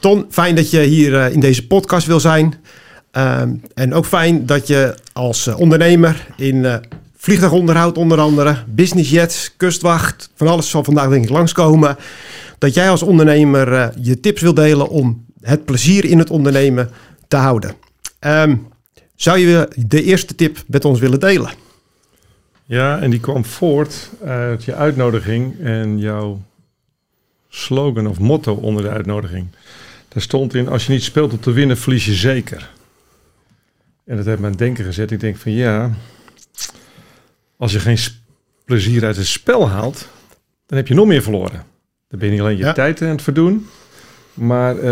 Ton, fijn dat je hier eh, in deze podcast wil zijn. Ehm, en ook fijn dat je als eh, ondernemer in uh, vliegtuigonderhoud onder andere, businessjets, kustwacht, van alles zal vandaag denk ik langskomen. Dat jij als ondernemer je tips wil delen om het plezier in het ondernemen te houden. Ehm, zou je de eerste tip met ons willen delen? Ja, en die kwam voort uit je uitnodiging en jouw slogan of motto onder de uitnodiging. Daar stond in, als je niet speelt om te winnen, verlies je zeker. En dat heeft mijn denken gezet. Ik denk van ja, als je geen plezier uit het spel haalt, dan heb je nog meer verloren. Dan ben je niet alleen je tijd aan het verdoen, maar uh,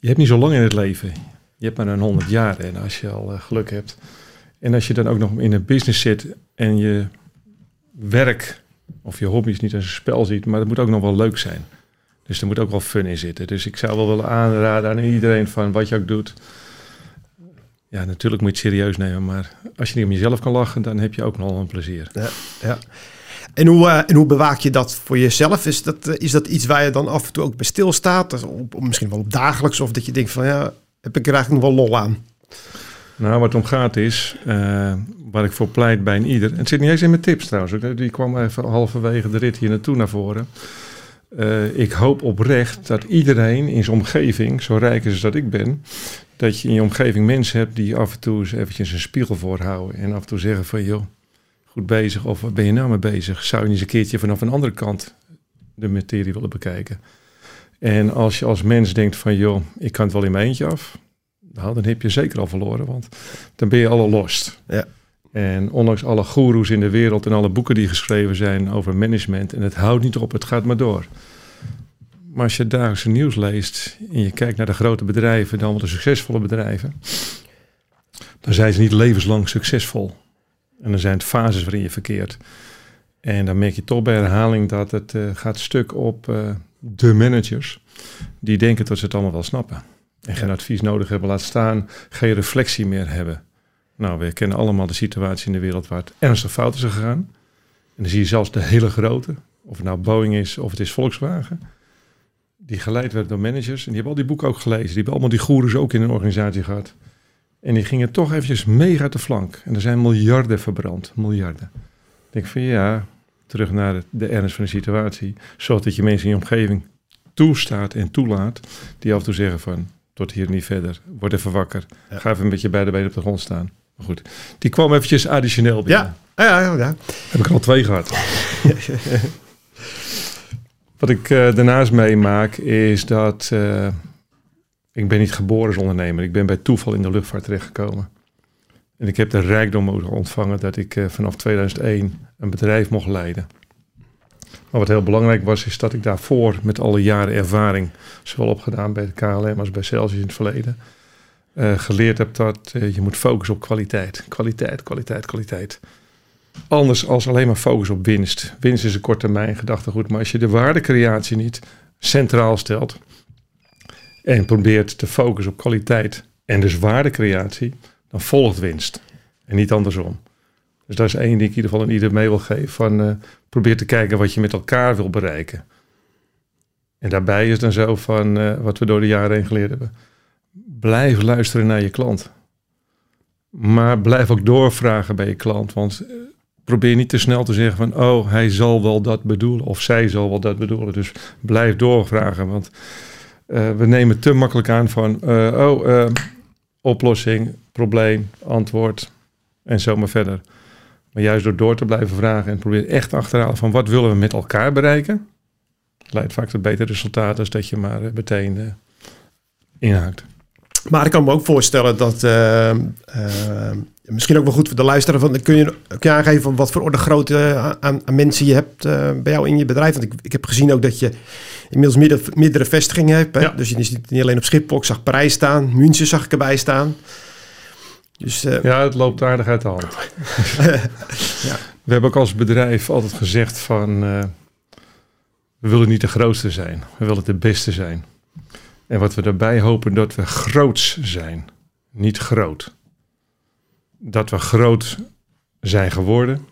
je hebt niet zo lang in het leven. Je hebt maar een honderd jaar en als je al uh, geluk hebt. En als je dan ook nog in een business zit en je werk of je hobby's niet als een spel ziet, maar het moet ook nog wel leuk zijn. Dus er moet ook wel fun in zitten. Dus ik zou wel willen aanraden aan iedereen van wat je ook doet. Ja, natuurlijk moet je het serieus nemen, maar als je niet om jezelf kan lachen, dan heb je ook nog een plezier. Ja, ja. En, hoe, uh, en hoe bewaak je dat voor jezelf? Is dat, uh, is dat iets waar je dan af en toe ook bij stilstaat? Op, misschien wel op dagelijks, of dat je denkt van ja, heb ik er eigenlijk nog wel lol aan? Nou, wat om gaat is, uh, waar ik voor pleit bij een ieder. En het zit niet eens in mijn tips trouwens. Die kwam even halverwege de rit hier naartoe naar voren. Uh, ik hoop oprecht dat iedereen in zijn omgeving, zo rijk is als dat ik ben, dat je in je omgeving mensen hebt die af en toe eens eventjes een spiegel voorhouden. En af en toe zeggen van, joh, goed bezig of wat ben je nou mee bezig? Zou je eens een keertje vanaf een andere kant de materie willen bekijken? En als je als mens denkt van, joh, ik kan het wel in mijn eentje af. Dan heb je zeker al verloren, want dan ben je alle lost. Ja. En ondanks alle goeroes in de wereld en alle boeken die geschreven zijn over management, en het houdt niet op, het gaat maar door. Maar als je dagelijks nieuws leest en je kijkt naar de grote bedrijven, dan wel de succesvolle bedrijven, dan zijn ze niet levenslang succesvol. En dan zijn het fases waarin je verkeert. En dan merk je toch bij herhaling dat het uh, gaat stuk op uh, de managers, die denken dat ze het allemaal wel snappen. En geen advies nodig hebben, laat staan, geen reflectie meer hebben. Nou, we kennen allemaal de situatie in de wereld waar het ernstig fout is gegaan. En dan zie je zelfs de hele grote, of het nou Boeing is of het is Volkswagen, die geleid werden door managers. En die hebben al die boeken ook gelezen. Die hebben allemaal die goeroes ook in een organisatie gehad. En die gingen toch eventjes mega te flank. En er zijn miljarden verbrand, miljarden. Ik denk van ja, terug naar de, de ernst van de situatie. Zodat je mensen in je omgeving toestaat en toelaat, die af en toe zeggen van, tot hier niet verder, word even wakker. Ga even met je beide benen op de grond staan. Maar goed, die kwam eventjes additioneel binnen. Ja, ja, ja. Heb ik al twee gehad. Wat ik uh, daarnaast meemaak is dat uh, ik ben niet geboren als ondernemer. Ik ben bij toeval in de luchtvaart terechtgekomen. En ik heb de rijkdom ontvangen dat ik uh, vanaf 2001 een bedrijf mocht leiden. Maar wat heel belangrijk was, is dat ik daarvoor met alle jaren ervaring, zowel opgedaan bij de KLM als bij Celsius in het verleden, uh, geleerd heb dat uh, je moet focussen op kwaliteit. Kwaliteit, kwaliteit, kwaliteit. Anders als alleen maar focus op winst. Winst is een korte termijn gedachtegoed, maar als je de waardecreatie niet centraal stelt en probeert te focussen op kwaliteit en dus waardecreatie, dan volgt winst. En niet andersom. Dus dat is één die ik in ieder geval aan ieder mee wil geven. Van, uh, probeer te kijken wat je met elkaar wil bereiken. En daarbij is dan zo van wat we door de jaren heen geleerd hebben blijf luisteren naar je klant. Maar blijf ook doorvragen bij je klant. Want eh, probeer niet te snel te zeggen van... oh, hij zal wel dat bedoelen of zij zal wel dat bedoelen. Dus blijf doorvragen. Want uh, we nemen te makkelijk aan van... Uh, oh, oplossing, probleem, antwoord en zo maar verder. Maar juist door door te blijven vragen en probeer echt achterhalen van... wat willen we met elkaar bereiken... leidt vaak tot betere resultaten... als dat je maar meteen inhaakt. Maar ik kan me ook voorstellen dat uh, uh, misschien ook wel goed voor de luisteraar. Van, kun, je, kun je aangeven van wat voor orde grootte aan, aan mensen je hebt uh, bij jou in je bedrijf? Want ik, ik heb gezien ook dat je inmiddels meerdere, meerdere vestigingen hebt. Hè? Ja. Dus je zit niet alleen op Schiphol, ik zag Parijs staan, München zag ik erbij staan. Dus, ja, het loopt aardig uit de hand. ja. We hebben ook als bedrijf altijd gezegd van we willen niet de grootste zijn, we willen de beste zijn. En wat we daarbij hopen dat we groots zijn, niet groot. Dat we groot zijn geworden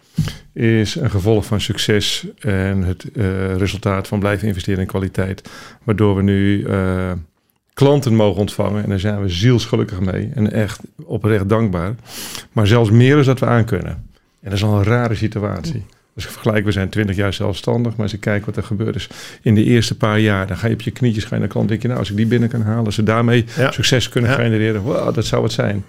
is een gevolg van succes en het uh, resultaat van blijven investeren in kwaliteit. Waardoor we nu uh, klanten mogen ontvangen. En daar zijn we zielsgelukkig mee en echt oprecht dankbaar. Maar zelfs meer is dat we aan kunnen. En dat is al een rare situatie. Als ik vergelijk, we zijn 20 jaar zelfstandig, maar als ik kijk wat er gebeurt is in de eerste paar jaar, dan ga je op je knietjes gaan naar klant. Denk je, nou, als ik die binnen kan halen, als ze daarmee Ja. succes kunnen Ja. genereren, wow, dat zou het zijn.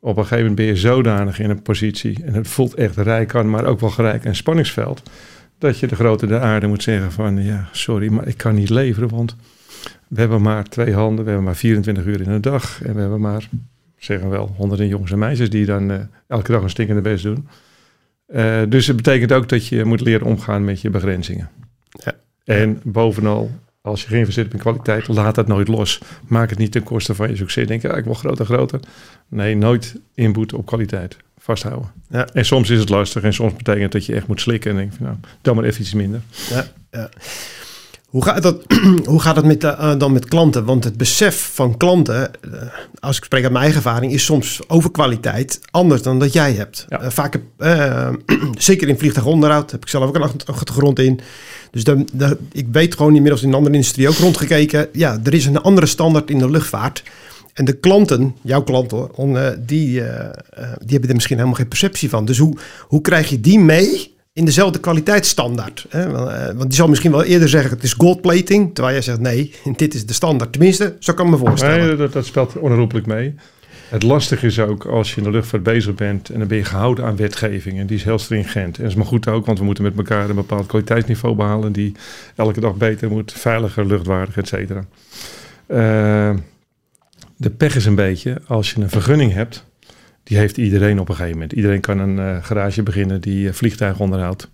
Op een gegeven moment ben je zodanig in een positie, en het voelt echt rijk aan, maar ook wel gelijk een spanningsveld, dat je de grote de aarde moet zeggen van, ja, sorry, maar ik kan niet leveren, want we hebben maar twee handen, we hebben maar 24 uur in een dag en we hebben maar, zeggen we wel, honderden jongens en meisjes die dan eh, elke dag een stinkende best doen. Eh, dus het betekent ook dat je moet leren omgaan met je begrenzingen. Ja. En bovenal, als je geïnvesteerd hebt in kwaliteit, laat dat nooit los. Maak het niet ten koste van je succes. Denk ja, ik wil groter, groter. Nee, nooit inboeten op kwaliteit. Vasthouden. Ja. En soms is het lastig en soms betekent dat je echt moet slikken en denk van, nou, dan maar even iets minder. Ja, ja. Hoe gaat dat, hoe gaat dat met, eh, dan met klanten? Want het besef van klanten, eh, als ik spreek uit mijn eigen ervaring, is soms over kwaliteit anders dan dat jij hebt. Ja. Eh, vaak, heb, zeker in vliegtuigonderhoud, heb ik zelf ook een achter- achtergrond in. Dus dan, dan- ik weet gewoon inmiddels in een andere industrie ook rondgekeken. Ja, er is een andere standaard in de luchtvaart. En de klanten, jouw klanten, hoor, die, die hebben er misschien helemaal geen perceptie van. Dus hoe, hoe krijg je die mee in dezelfde kwaliteitsstandaard? Hè? Want, eh, want die zal misschien wel eerder zeggen het is goldplating. Terwijl jij zegt nee, dit is de standaard. Tenminste, zo kan ik me voorstellen. Dat, dat speelt onherroepelijk mee. Het lastige is ook als je in de luchtvaart bezig bent en dan ben je gehouden aan wetgeving en die is heel stringent. En dat is maar goed ook, want we moeten met elkaar een bepaald kwaliteitsniveau behalen die elke dag beter moet, veiliger, luchtwaardig, et cetera. Eh, de pech is een beetje, als je een vergunning hebt, die heeft iedereen op een gegeven moment. Iedereen kan een eh, garage beginnen die eh, vliegtuigen onderhoudt.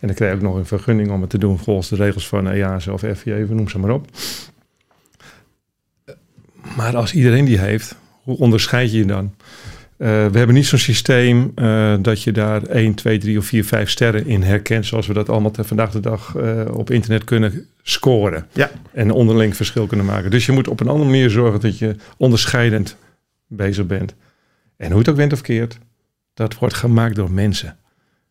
En dan krijg je ook nog een vergunning om het te doen volgens de regels van EASA of FIA, noem ze maar op. Maar als iedereen die heeft, hoe onderscheid je je dan? Eh, we hebben niet zo'n systeem eh, dat je daar 1, 2, 3 of 4, 5 sterren in herkent, zoals we dat allemaal te vandaag de dag eh, op internet kunnen scoren. Ja. En onderling verschil kunnen maken. Dus je moet op een andere manier zorgen dat je onderscheidend bezig bent. En hoe het ook went of keert, dat wordt gemaakt door mensen.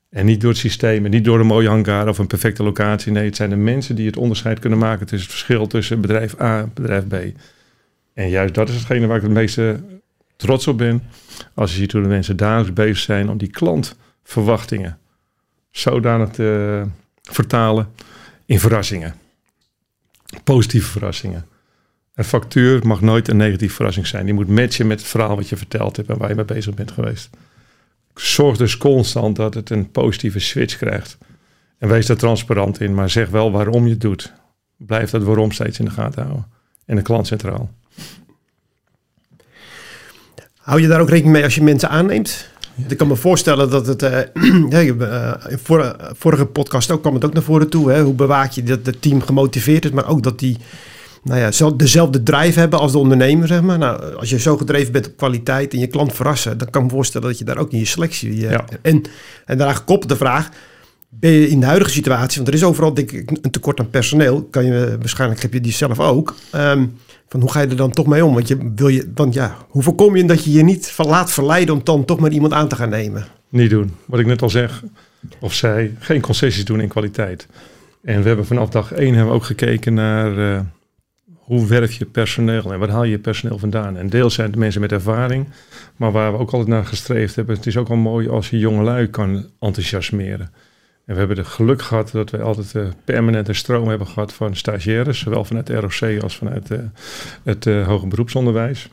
En niet door het systeem en niet door een mooie hangar of een perfecte locatie. Nee, het zijn de mensen die het onderscheid kunnen maken tussen het verschil tussen bedrijf A en bedrijf B. En juist dat is hetgene waar ik het meeste trots op ben. Als je ziet hoe de mensen dagelijks bezig zijn om die klantverwachtingen zodanig te vertalen in verrassingen. Positieve verrassingen. Een factuur mag nooit een negatieve verrassing zijn. Die moet matchen met het verhaal wat je verteld hebt en waar je mee bezig bent geweest. Zorg dus constant dat het een positieve switch krijgt. En wees daar transparant in, maar zeg wel waarom je het doet. Blijf dat waarom steeds in de gaten houden. En de klant centraal. Hou je daar ook rekening mee als je mensen aanneemt? Ik kan me voorstellen dat het. eh, eh, in vor- vorige podcast ook kwam het ook naar voren toe. Hè? Hoe bewaak je dat het team gemotiveerd is, maar ook dat die nou ja, zel- dezelfde drive hebben als de ondernemer. Zeg maar. nou, als je zo gedreven bent op kwaliteit en je klant verrassen, dan kan ik me voorstellen dat je daar ook in je selectie. eh. En, en daaraan gekoppeld de vraag. Ben je in de huidige situatie, want er is overal denk ik een tekort aan personeel, kan je waarschijnlijk heb je die zelf ook. Ehm, van hoe ga je er dan toch mee om? Want je wil je, want ja, hoe voorkom je dat je je niet laat verleiden om dan toch maar iemand aan te gaan nemen? Niet doen. Wat ik net al zeg, of zei, geen concessies doen in kwaliteit. En we hebben vanaf dag één hebben we ook gekeken naar eh, hoe werf je personeel en waar haal je personeel vandaan. En deels zijn het mensen met ervaring, maar waar we ook altijd naar gestreefd hebben, het is ook wel mooi als je jongelui kan enthousiasmeren. En we hebben het geluk gehad dat we altijd eh, permanente stroom hebben gehad van stagiaires, zowel vanuit de ROC als vanuit eh, het eh, hoger beroepsonderwijs.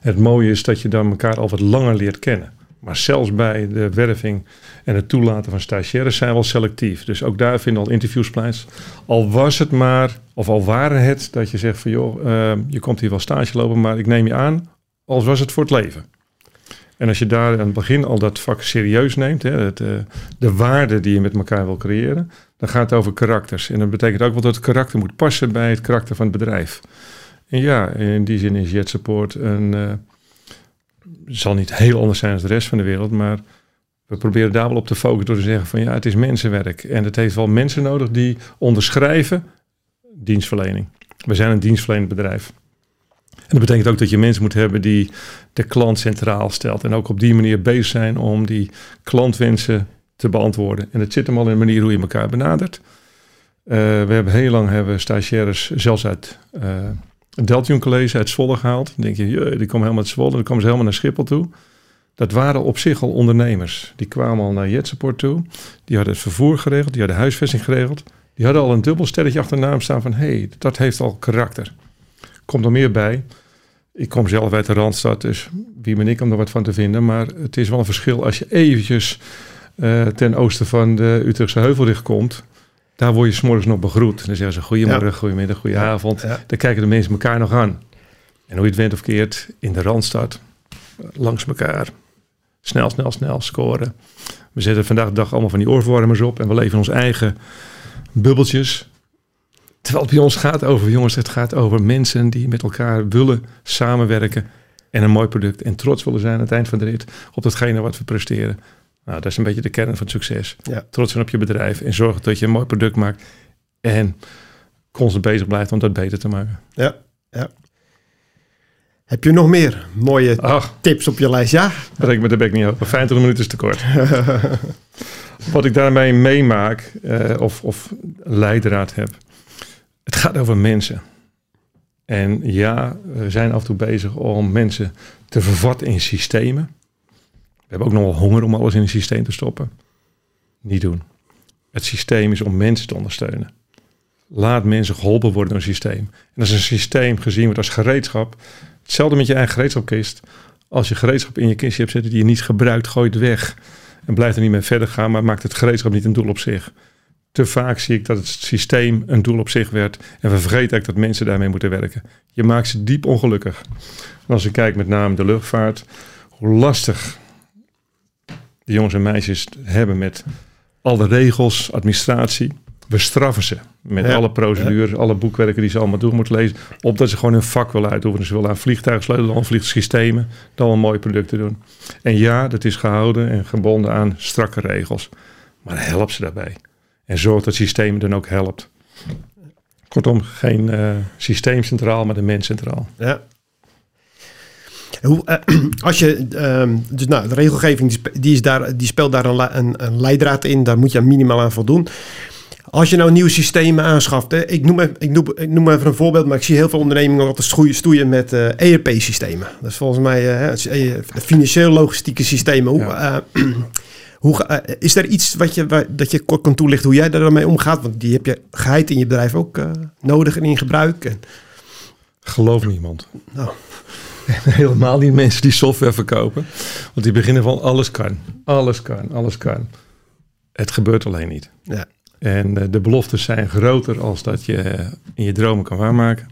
Het mooie is dat je dan elkaar al wat langer leert kennen. Maar zelfs bij de werving en het toelaten van stagiaires zijn we al selectief. Dus ook daar vinden al interviews plaats. Al was het maar, of al waren het, dat je zegt van joh, eh, je komt hier wel stage lopen, maar ik neem je aan, als was het voor het leven. En als je daar aan het begin al dat vak serieus neemt, hè, eh, de waarde die je met elkaar wil creëren, dan gaat het over karakters. En dat betekent ook wel dat het karakter moet passen bij het karakter van het bedrijf. En ja, in die zin is Jet Support een, eh, zal niet heel anders zijn dan de rest van de wereld, maar we proberen daar wel op te focussen door te zeggen van ja, het is mensenwerk. En het heeft wel mensen nodig die onderschrijven dienstverlening. We zijn een dienstverlenend bedrijf. En dat betekent ook dat je mensen moet hebben die de klant centraal stelt. En ook op die manier bezig zijn om die klantwensen te beantwoorden. En het zit hem al in de manier hoe je elkaar benadert. Uh, we hebben heel lang hebben stagiaires zelfs uit uh, Een Deltion College uit Zwolle gehaald. Dan denk je, die komen helemaal uit Zwolle. Dan komen ze helemaal naar Schiphol toe. Dat waren op zich al ondernemers. Die kwamen al naar Jetsupport toe. Die hadden het vervoer geregeld. Die hadden huisvesting geregeld. Die hadden al een dubbel sterretje achter naam staan van... hé, hey, dat heeft al karakter. Komt er meer bij. Ik kom zelf uit de Randstad, dus wie ben ik om er wat van te vinden. Maar het is wel een verschil als je eventjes uh, ten oosten van de Utrechtse Heuvelrug komt. Daar word je s'morgens nog begroet. Dan zeggen ze goedemorgen, ja. goedemiddag, goedenavond. Ja. Dan kijken de mensen elkaar nog aan. En hoe je het went of keert, in de Randstad, langs elkaar. Snel, snel, snel scoren. We zetten vandaag de dag allemaal van die oorvormers op. En we leven ons eigen bubbeltjes. Terwijl het bij ons gaat over, jongens, het gaat over mensen die met elkaar willen samenwerken. En een mooi product. En trots willen zijn aan het eind van de rit op datgene wat we presteren. Nou, dat is een beetje de kern van het succes. Ja. Trots zijn op je bedrijf en zorgen dat je een mooi product maakt. En constant bezig blijft om dat beter te maken. Ja, ja. Heb je nog meer mooie tips op je lijst? Ja? Breek me de bek niet open. 50 minuten is te kort. Wat ik daarmee meemaak uh, of, of leidraad heb. Het gaat over mensen. En ja, we zijn af en toe bezig om mensen te vervatten in systemen. Hebben ook nog wel honger om alles in een systeem te stoppen. Niet doen. Het systeem is om mensen te ondersteunen. Laat mensen geholpen worden door een systeem. En als een systeem gezien wordt als gereedschap, hetzelfde met je eigen gereedschapkist. Als je gereedschap in je kistje hebt zitten die je niet gebruikt, gooi het weg. En blijft er niet mee verder gaan, maar maakt het gereedschap niet een doel op zich te vaak zie ik dat het systeem een doel op zich werd. En we vergeten dat mensen daarmee moeten werken. Je maakt ze diep ongelukkig. Als ik kijk met name de luchtvaart, hoe lastig de jongens en meisjes hebben met alle regels, administratie. We straffen ze met alle procedures, alle boekwerken die ze allemaal door moeten lezen. Opdat ze gewoon hun vak willen uitoefenen. Ze willen aan vliegtuigen sleutelen, aan vliegsystemen, dan een mooie producten doen. En ja, dat is gehouden en gebonden aan strakke regels. Maar help ze daarbij. En zorg dat het systeem dan ook helpt. Kortom, geen uh, systeem centraal, maar de mens centraal. Ja. Hoe, uh, als je, uh, dus nou, de regelgeving die, is daar, die speelt daar een, een, een leidraad in, daar moet je minimaal aan voldoen. Als je nou nieuwe systemen aanschaft, hè, ik, noem, ik, noem, ik noem even een voorbeeld, maar ik zie heel veel ondernemingen altijd stoeien met uh, eh, ERP-systemen. Dat is volgens mij uh, de financieel-logistieke systemen. Hoe, ja. Hoe, is er iets wat je, waar, dat je kort kan toelichten hoe jij daarmee omgaat? Want die heb je geheid in je bedrijf ook nodig en in gebruik. En... Geloof niemand. Nou. Helemaal niet mensen die software verkopen. Want die beginnen van alles kan. Alles kan, alles kan. Het gebeurt alleen niet. Ja. En uh, de beloftes zijn groter als dat je in je dromen kan waarmaken.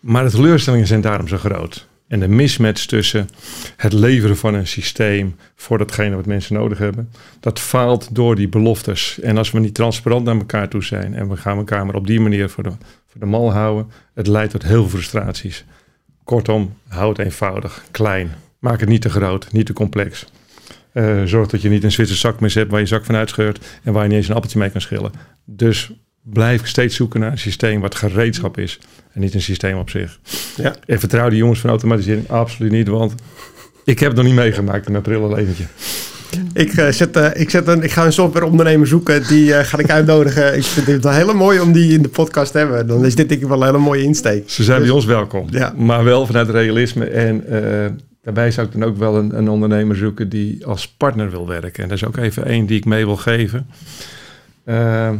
Maar de teleurstellingen zijn daarom zo groot. En de mismatch tussen het leveren van een systeem voor datgene wat mensen nodig hebben, dat faalt door die beloftes. En als we niet transparant naar elkaar toe zijn en we gaan elkaar maar op die manier voor de, voor de mal houden, het leidt tot heel veel frustraties. Kortom, houd het eenvoudig, klein. Maak het niet te groot, niet te complex. Uh, zorg dat je niet een Zwitserse zakmes hebt waar je zak van uitscheurt en waar je niet eens een appeltje mee kan schillen. Dus blijf steeds zoeken naar een systeem wat gereedschap is en niet een systeem op zich. Ja. En vertrouw die jongens van automatisering absoluut niet, want ik heb het nog niet meegemaakt in mijn prille leventje. Ik, uh, zet, uh, ik, zet een, ik ga een softwareondernemer zoeken. Die uh, ga ik uitnodigen. ik vind het wel heel mooi om die in de podcast te hebben. Dan is dit denk ik wel een hele mooie insteek. Ze zijn dus, bij ons welkom. Ja. Maar wel vanuit realisme. En daarbij zou ik dan ook wel een, een, ondernemer zoeken die als partner wil werken. En dat is ook even één die ik mee wil geven. we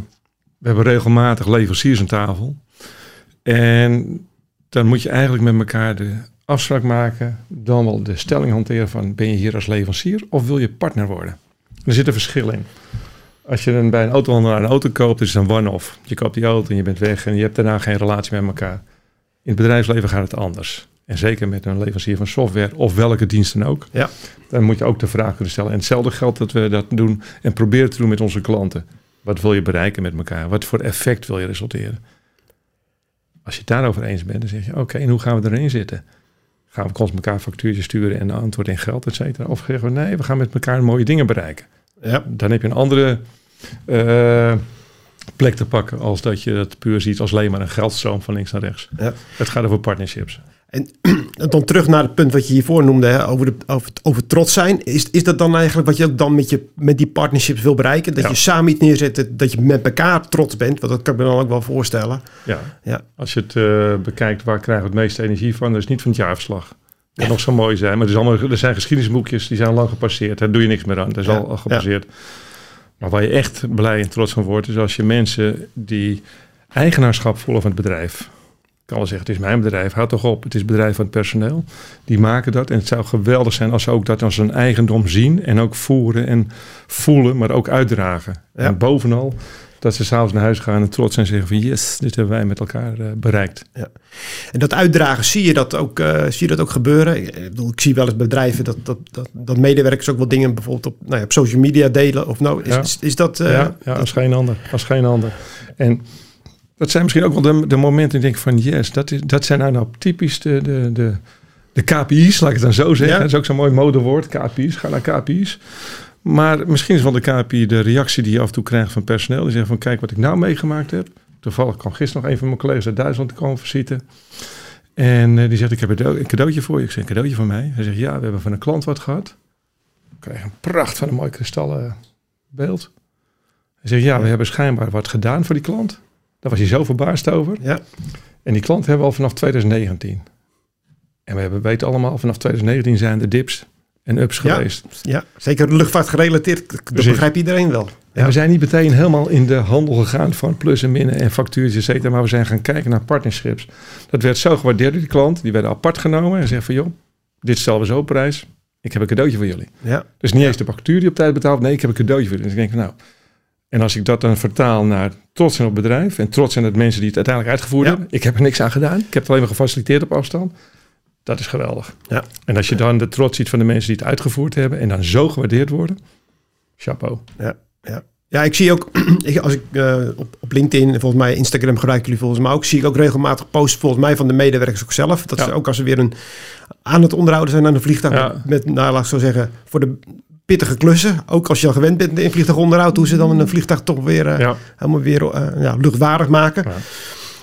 hebben regelmatig leveranciers aan tafel. En dan moet je eigenlijk met elkaar de afspraak maken, dan wel de stelling hanteren van ben je hier als leverancier of wil je partner worden? Er zit een verschil in. Als je dan bij een autohandelaar een auto koopt, is het een one-off. Je koopt die auto en je bent weg en je hebt daarna geen relatie met elkaar. In het bedrijfsleven gaat het anders. En zeker met een leverancier van software of welke diensten ook. Ja. Dan moet je ook de vraag kunnen stellen. En hetzelfde geldt dat we dat doen en proberen te doen met onze klanten. Wat wil je bereiken met elkaar? Wat voor effect wil je resulteren? Als je het daarover eens bent, dan zeg je: Oké, en hoe gaan we erin zitten? Gaan we constant elkaar factuurtjes sturen en antwoord in geld, et cetera? Of zeggen we: Nee, we gaan met elkaar mooie dingen bereiken. Ja. Dan heb je een andere uh, plek te pakken als dat je dat puur ziet als alleen maar een geldstroom van links naar rechts. Ja. Het gaat over partnerships. En dan terug naar het punt wat je hiervoor noemde, hè, over, de, over, over trots zijn. Is, is dat dan eigenlijk wat je ook dan met, je, met die partnerships wil bereiken? Dat Ja. je samen iets neerzet, dat je met elkaar trots bent. Want dat kan ik me dan ook wel voorstellen. Ja. Ja. Als je het eh, bekijkt, waar krijgen we het meeste energie van? Dat is niet van het jaarverslag. Dat nog zo mooi zijn. Maar er, is allemaal, er zijn geschiedenisboekjes, die zijn lang gepasseerd. Daar doe je niks meer aan. Dat is Ja, al, al gepasseerd. Maar waar je echt blij en trots van wordt, is als je mensen die eigenaarschap voelen van het bedrijf. Kan wel zeggen, het is mijn bedrijf, houd toch op. Het is het bedrijf van het personeel. Die maken dat. En het zou geweldig zijn als ze ook dat als een eigendom zien. En ook voeren en voelen, maar ook uitdragen. Ja. En bovenal dat ze s'avonds naar huis gaan en trots zijn en zeggen van yes, dit hebben wij met elkaar eh, bereikt. En dat uitdragen, zie je dat ook, eh, zie je dat ook gebeuren? Ik, ik bedoel, ik zie wel eens bedrijven dat, dat, dat, dat medewerkers ook wel dingen bijvoorbeeld op, nou ja, op social media delen. Of nou, is, Ja. is, is dat... eh, ja, ja als geen ander. Als geen ander. En dat zijn misschien ook wel de, de momenten die ik denk van yes, dat, is, dat zijn nou, nou typisch de, de, de, de KPI's, laat ik het dan zo zeggen. Ja. Dat is ook zo'n mooi modewoord, KPI's. Ga naar KPI's. Maar misschien is van de KPI de reactie die je af en toe krijgt van personeel. Die zeggen van kijk wat ik nou meegemaakt heb. Toevallig kwam gisteren nog een van mijn collega's uit Duitsland komen visite. En eh, die zegt ik heb een cadeau- een cadeautje voor je. Ik zeg een cadeautje van mij. Hij zegt ja, we hebben van een klant wat gehad. Ik krijg een pracht van een mooi kristallen beeld. Hij zegt ja, we hebben schijnbaar wat gedaan voor die klant. Daar was hij zo verbaasd over. Ja, En die klant hebben we al vanaf 2019. En we hebben weten allemaal, vanaf 2019 zijn de dips en ups Ja. geweest. ja, zeker luchtvaart gerelateerd. Dat Precies. begrijpt iedereen wel. En we zijn niet meteen helemaal in de handel gegaan van plus en minnen en factuurtjes, et. Maar we zijn gaan kijken naar partnerships. Dat werd zo gewaardeerd door die klant. Die werden apart genomen en zeggen van joh, dit stellen we zo op prijs. Ik heb een cadeautje voor jullie. Ja, Dus niet eens de factuur die op tijd betaalt. Nee, ik heb een cadeautje voor jullie. Dus ik denk van nou. En als ik dat dan vertaal naar trots zijn op het bedrijf. En trots zijn dat mensen die het uiteindelijk uitgevoerd Ja. hebben. Ik heb er niks aan gedaan. Ik heb het alleen maar gefaciliteerd op afstand. Dat is geweldig. Ja. En als je dan de trots ziet van de mensen die het uitgevoerd hebben. En dan zo gewaardeerd worden. Chapeau. ja ik zie ook, als ik eh, op, op LinkedIn, en volgens mij Instagram gebruiken jullie volgens mij ook, zie ik ook regelmatig posts volgens mij van de medewerkers ook zelf. Dat Ja. ze ook als ze weer een, aan het onderhouden zijn aan een vliegtuig, Ja. met, nou laat ik zo zeggen, voor de pittige klussen. Ook als je al gewend bent in vliegtuigonderhoud, hoe ze dan een vliegtuig toch weer eh, Ja. helemaal weer eh, ja, luchtwaardig maken. Ja.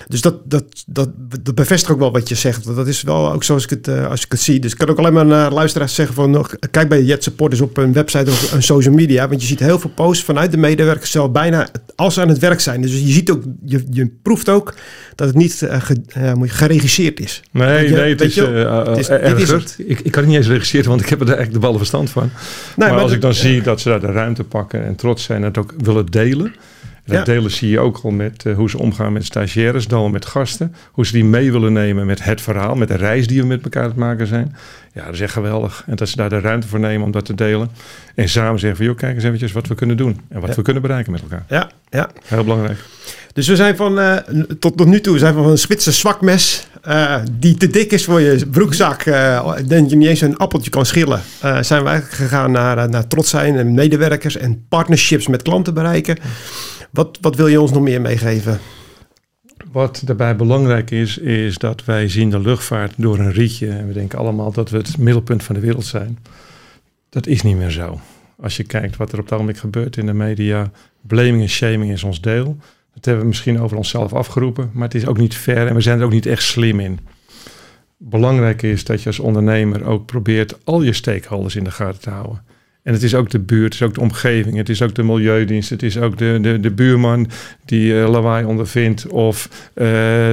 Dus dat, dat, dat, dat bevestigt ook wel wat je zegt. Want Dat is wel ook zoals ik het, eh, als ik het zie. Dus ik kan ook alleen maar naar luisteraars zeggen van... nog, kijk bij Jet Supporters op een website of een social media. Want je ziet heel veel posts vanuit de medewerkers zelf bijna als ze aan het werk zijn. Dus je ziet ook, je, je proeft ook dat het niet eh, ge- eh, geregisseerd is. Nee, je- nee, het is, je het is- erger. dit is het. Ik, ik kan het niet eens regisseren, want ik heb er eigenlijk de ballen verstand van. Nee, maar, als ik dan zie dat ze daar de ruimte pakken en trots zijn en het ook willen delen. Dat Ja. delen zie je ook al met eh, hoe ze omgaan met stagiaires, dan met gasten. Hoe ze die mee willen nemen met het verhaal, met de reis die we met elkaar aan het maken zijn. Ja, dat is echt geweldig. En dat ze daar de ruimte voor nemen om dat te delen. En samen zeggen van, joh, kijk eens eventjes wat we kunnen doen. En wat Ja. we kunnen bereiken met elkaar. Ja, ja. Heel belangrijk. Dus we zijn van, eh, tot, tot nu toe we zijn van een spitse zwakmes eh, die te dik is voor je broekzak. dat je niet eens een appeltje kan schillen. zijn we eigenlijk gegaan naar, naar trots zijn en medewerkers en partnerships met klanten bereiken. Wat, wat wil je ons nog meer meegeven? Wat daarbij belangrijk is, is dat wij zien de luchtvaart door een rietje. En we denken allemaal dat we het middelpunt van de wereld zijn. Dat is niet meer zo. Als je kijkt wat er op het ogenblik gebeurt in de media. Blaming en shaming is ons deel. Dat hebben we misschien over onszelf afgeroepen. Maar het is ook niet fair en we zijn er ook niet echt slim in. Belangrijk is dat je als ondernemer ook probeert al je stakeholders in de gaten te houden. En het is ook de buurt, het is ook de omgeving, het is ook de milieudienst, het is ook de, de, de buurman die eh, lawaai ondervindt of eh,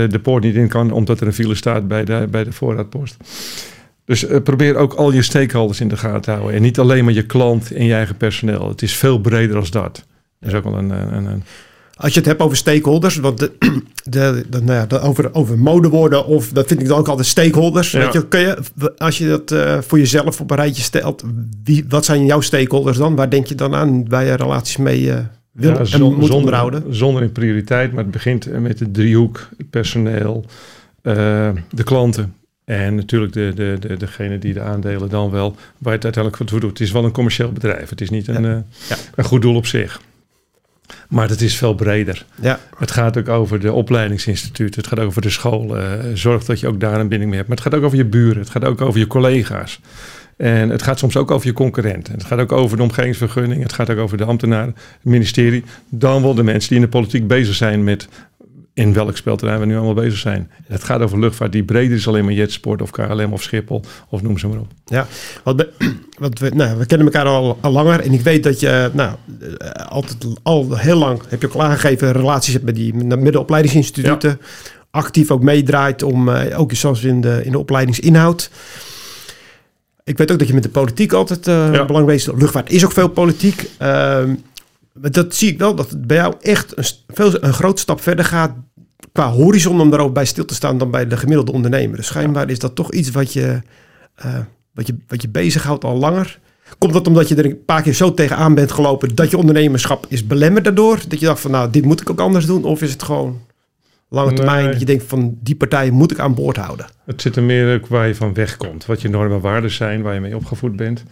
de poort niet in kan omdat er een file staat bij de, bij de voorraadpost. Dus eh, probeer ook al je stakeholders in de gaten te houden. En niet alleen maar je klant en je eigen personeel. Het is veel breder als dat. Dat is ook wel een, een, een Als je het hebt over stakeholders, want de, de, de, nou ja, de- over, over modewoorden of dat vind ik dan ook altijd stakeholders. Ja. Weet je, kun je, als je dat eh, voor jezelf op een rijtje stelt, wie, wat zijn jouw stakeholders dan? Waar denk je dan aan waar je relaties mee eh wil Ja, en zon- moet zonder, onderhouden? Zonder in prioriteit, maar het begint met de driehoek, het personeel, eh, de klanten. En natuurlijk de, de, de, degene die de aandelen dan wel, waar je het uiteindelijk voor doet. Het is wel een commercieel bedrijf. Het is niet een, Ja. eh, Ja. een goed doel op zich. Maar het is veel breder. Ja, Het gaat ook over de opleidingsinstituten. Het gaat over de school. eh, zorg dat je ook daar een binding mee hebt. Maar het gaat ook over je buren. Het gaat ook over je collega's. En het gaat soms ook over je concurrenten. Het gaat ook over de omgevingsvergunning. Het gaat ook over de ambtenaren, het ministerie. Dan wel de mensen die in de politiek bezig zijn met in welk spelterrein we nu allemaal bezig zijn. Het gaat over luchtvaart die breder is alleen maar jetsport of KLM of Schiphol of noem ze maar op. Ja, wat, we, wat we, nou, we kennen elkaar al, al langer en ik weet dat je nou, eh, altijd al heel lang, heb je ook al aangegeven, relaties hebt met die middenopleidingsinstituten. Actief ook meedraait om, uh, ook zoals in de, in de opleidingsinhoud. Ik weet ook dat je met de politiek altijd uh, ja. belangrijk bent. Luchtvaart is ook veel politiek. Uh, dat zie ik wel, dat het bij jou echt een, veel, een grote stap verder gaat qua horizon om daarover bij stil te staan dan bij de gemiddelde ondernemer. Dus schijnbaar is dat toch iets wat je, uh, wat je, wat je bezighoudt al langer. Komt dat omdat je er een paar keer zo tegenaan bent gelopen dat je ondernemerschap is belemmerd daardoor? Dat je dacht van nou, dit moet ik ook anders doen? Of is het gewoon lange termijn dat je denkt van die partij moet ik aan boord houden? Het zit er meer ook waar je van wegkomt. Wat je normen en waarden zijn, waar je mee opgevoed bent,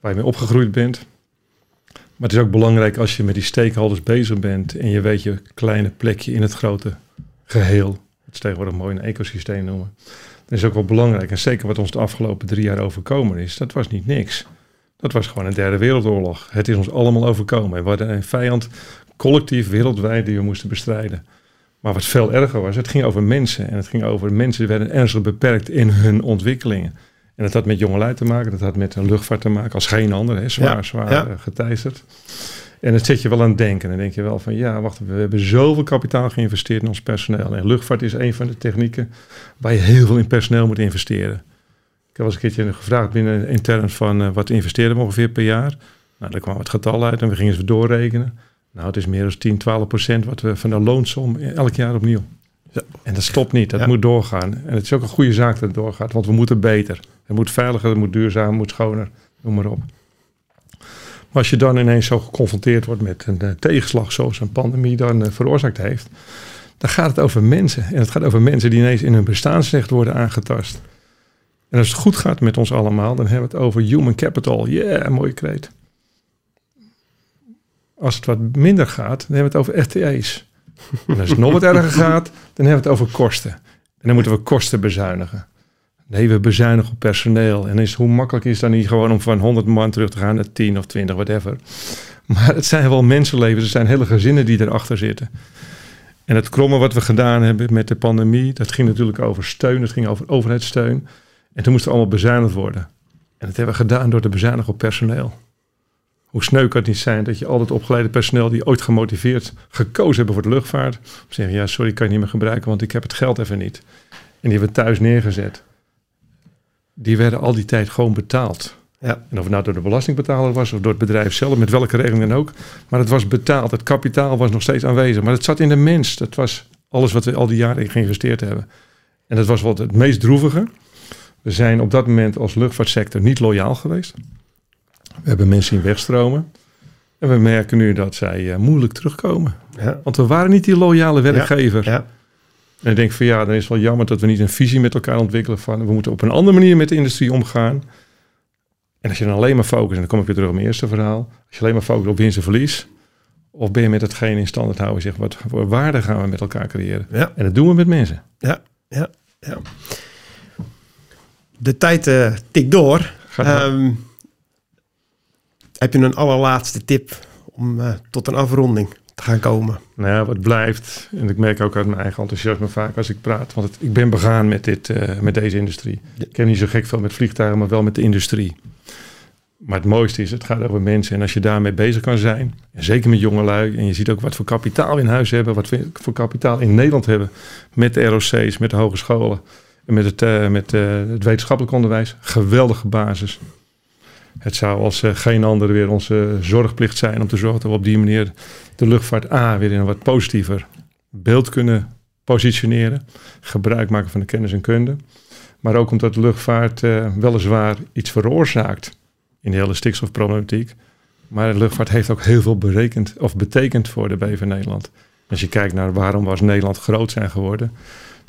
waar je mee opgegroeid bent. Maar het is ook belangrijk als je met die stakeholders bezig bent en je weet je kleine plekje in het grote geheel. Het is tegenwoordig mooi een ecosysteem noemen. Dat is ook wel belangrijk. En zeker wat ons de afgelopen drie jaar overkomen is, dat was niet niks. Dat was gewoon een derde wereldoorlog. Het is ons allemaal overkomen. We hadden een vijand collectief wereldwijd die we moesten bestrijden. Maar wat veel erger was, het ging over mensen. En het ging over mensen die werden ernstig beperkt in hun ontwikkelingen. En dat had met jongelui te maken, dat had met een luchtvaart te maken als geen ander, hè, zwaar, ja, zwaar ja. geteisterd. En het zet je wel aan het denken. En dan denk je wel van ja, wacht, we hebben zoveel kapitaal geïnvesteerd in ons personeel. En luchtvaart is een van de technieken waar je heel veel in personeel moet investeren. Ik heb eens een keertje gevraagd binnen intern van uh, wat investeren we ongeveer per jaar. Nou, daar kwam het getal uit en we gingen ze doorrekenen. Nou, het is meer dan 10, 12 procent wat we van de loonsom elk jaar opnieuw. En dat stopt niet, dat ja. moet doorgaan. En het is ook een goede zaak dat het doorgaat, want we moeten beter. Het moet veiliger, het moet duurzamer, het moet schoner, noem maar op. Maar als je dan ineens zo geconfronteerd wordt met een uh, tegenslag zoals een pandemie dan uh, veroorzaakt heeft, dan gaat het over mensen. En het gaat over mensen die ineens in hun bestaansrecht worden aangetast. En als het goed gaat met ons allemaal, dan hebben we het over human capital. Yeah, mooie kreet. Als het wat minder gaat, dan hebben we het over FTE's. En als het nog wat erger gaat, dan hebben we het over kosten. En dan moeten we kosten bezuinigen. Nee, we bezuinigen op personeel. En is, hoe makkelijk is dat niet gewoon om van 100 man terug te gaan naar 10 of 20, whatever. Maar het zijn wel mensenlevens, er zijn hele gezinnen die erachter zitten. En het kromme wat we gedaan hebben met de pandemie, dat ging natuurlijk over steun, dat ging over overheidssteun. En toen moest er allemaal bezuinigd worden. En dat hebben we gedaan door te bezuinigen op personeel. Hoe sneu kan het niet zijn dat je al het opgeleide personeel die ooit gemotiveerd gekozen hebben voor de luchtvaart, zeggen ja, sorry, kan je niet meer gebruiken, want ik heb het geld even niet. En die hebben we thuis neergezet die werden al die tijd gewoon betaald. Ja. En of het nou door de belastingbetaler was of door het bedrijf zelf, met welke regeling dan ook. Maar het was betaald. Het kapitaal was nog steeds aanwezig. Maar het zat in de mens. Dat was alles wat we al die jaren in geïnvesteerd hebben. En dat was wat het meest droevige. We zijn op dat moment als luchtvaartsector niet loyaal geweest. We hebben mensen in wegstromen. En we merken nu dat zij uh, moeilijk terugkomen. Ja. Want we waren niet die loyale werkgever. Ja. Ja. En ik denk van ja, dan is het wel jammer dat we niet een visie met elkaar ontwikkelen van we moeten op een andere manier met de industrie omgaan. En als je dan alleen maar focust, en dan kom ik weer terug op mijn eerste verhaal, als je alleen maar focust op winst en verlies, of ben je met hetgeen in stand houden, zeg wat voor waarde gaan we met elkaar creëren? En dat doen we met mensen. Ja, ja, ja. De tijd uh, tikt door. Um, heb je een allerlaatste tip om uh, tot een afronding? gaan komen? Nou ja, wat blijft, en ik merk ook uit mijn eigen enthousiasme vaak als ik praat, want het, ik ben begaan met, dit, uh, met deze industrie. Ik ken niet zo gek veel met vliegtuigen, maar wel met de industrie. Maar het mooiste is, het gaat over mensen. En als je daarmee bezig kan zijn, en zeker met jongelui, en je ziet ook wat voor kapitaal in huis hebben, wat voor kapitaal in Nederland hebben, met de ROC's, met de hogescholen en met het, uh, met, het wetenschappelijk onderwijs. Geweldige basis. Het zou als uh, geen andere weer onze zorgplicht zijn om te zorgen dat we op die manier de luchtvaart A weer in een wat positiever beeld kunnen positioneren. Gebruik maken van de kennis en kunde. Maar ook omdat de luchtvaart uh, weliswaar iets veroorzaakt in de hele stikstofproblematiek. Maar de luchtvaart heeft ook heel veel berekend of betekend voor de BV Nederland. Als je kijkt naar waarom was Nederland groot zijn geworden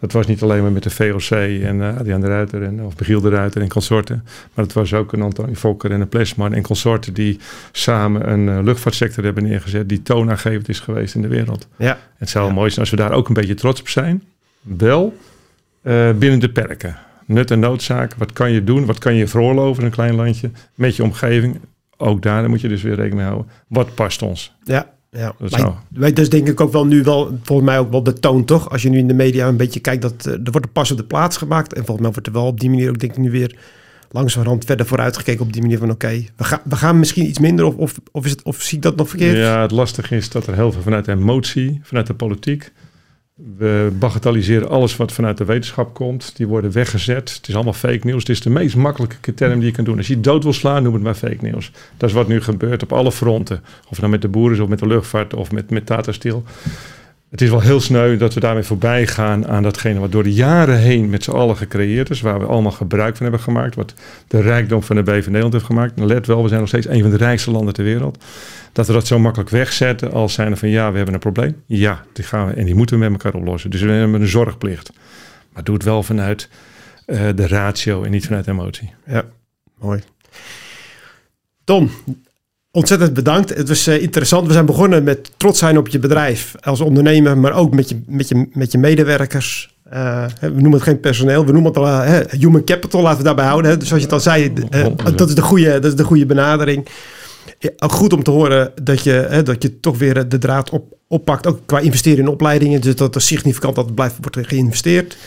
dat was niet alleen maar met de VOC en uh, Adriaan de Ruiter en, of Michiel de Ruiter en consorten. Maar het was ook een Antonie Fokker en een Plesman en consorten die samen een uh, luchtvaartsector hebben neergezet die toonaangevend is geweest in de wereld. Ja. Het zou ja. mooi zijn als we daar ook een beetje trots op zijn. Wel uh, binnen de perken. Nut en noodzaak. Wat kan je doen? Wat kan je veroorloven in een klein landje? Met je omgeving. Ook daar moet je dus weer rekening mee houden. Wat past ons? Ja, Ja, Dat maar weet, dat is denk ik ook wel nu wel, volgens mij ook wel de toon, toch? Als je nu in de media een beetje kijkt, dat eh, er wordt een pas op de plaats gemaakt. En volgens mij wordt er wel op die manier ook, denk ik, nu weer langzamerhand verder vooruit gekeken op die manier van, oké, we, gaan we gaan misschien iets minder, of, of, of, is het, of zie ik dat nog verkeerd? Ja, het lastige is dat er heel veel vanuit de emotie, vanuit de politiek. We bagatelliseren alles wat vanuit de wetenschap komt. Die worden weggezet. Het is allemaal fake nieuws. Het is de meest makkelijke term die je kan doen. Als je dood wil slaan, noem het maar fake nieuws. Dat is wat nu gebeurt op alle fronten. Of het nou met de boeren is, of met de luchtvaart, of met, met Tata Steel. Het is wel heel sneu dat we daarmee voorbij gaan aan datgene wat door de jaren heen met z'n allen gecreëerd is. Waar we allemaal gebruik van hebben gemaakt. Wat de rijkdom van de BV Nederland heeft gemaakt. En let wel, we zijn nog steeds een van de rijkste landen ter wereld. Dat we dat zo makkelijk wegzetten als zijn van ja, we hebben een probleem. Ja, die gaan we en die moeten we met elkaar oplossen. Dus we hebben een zorgplicht. Maar doe het wel vanuit eh, de ratio en niet vanuit emotie. Ja, mooi. Tom, ontzettend bedankt. Het was eh, interessant. We zijn begonnen met trots zijn op je bedrijf als ondernemer, maar ook met je, met je, met je medewerkers. Eh, we noemen het geen personeel, we noemen het al eh, human capital, laten we daarbij houden. Hè. Dus zoals je het al zei, dat, is de goede, dat is de goede benadering. Ja, goed om te horen dat je, hè, dat je toch weer de draad op, oppakt, ook qua investeren in opleidingen. Dus dat er significant dat blijft wordt geïnvesteerd.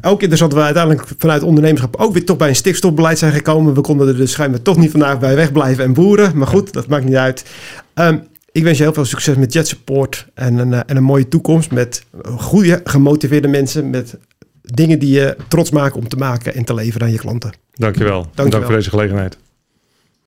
Ook interessant dat we uiteindelijk vanuit ondernemerschap ook weer toch bij een stikstofbeleid zijn gekomen. We konden er dus schijnbaar toch niet vandaag bij wegblijven en boeren. Maar goed, dat maakt niet uit. Ehm, ik wens je heel veel succes met Jet Support en een, eh, en een mooie toekomst met goede, gemotiveerde mensen. Met dingen die je trots maken om te maken en te leveren aan je klanten. Dankjewel. Dankjewel. Dank voor deze gelegenheid.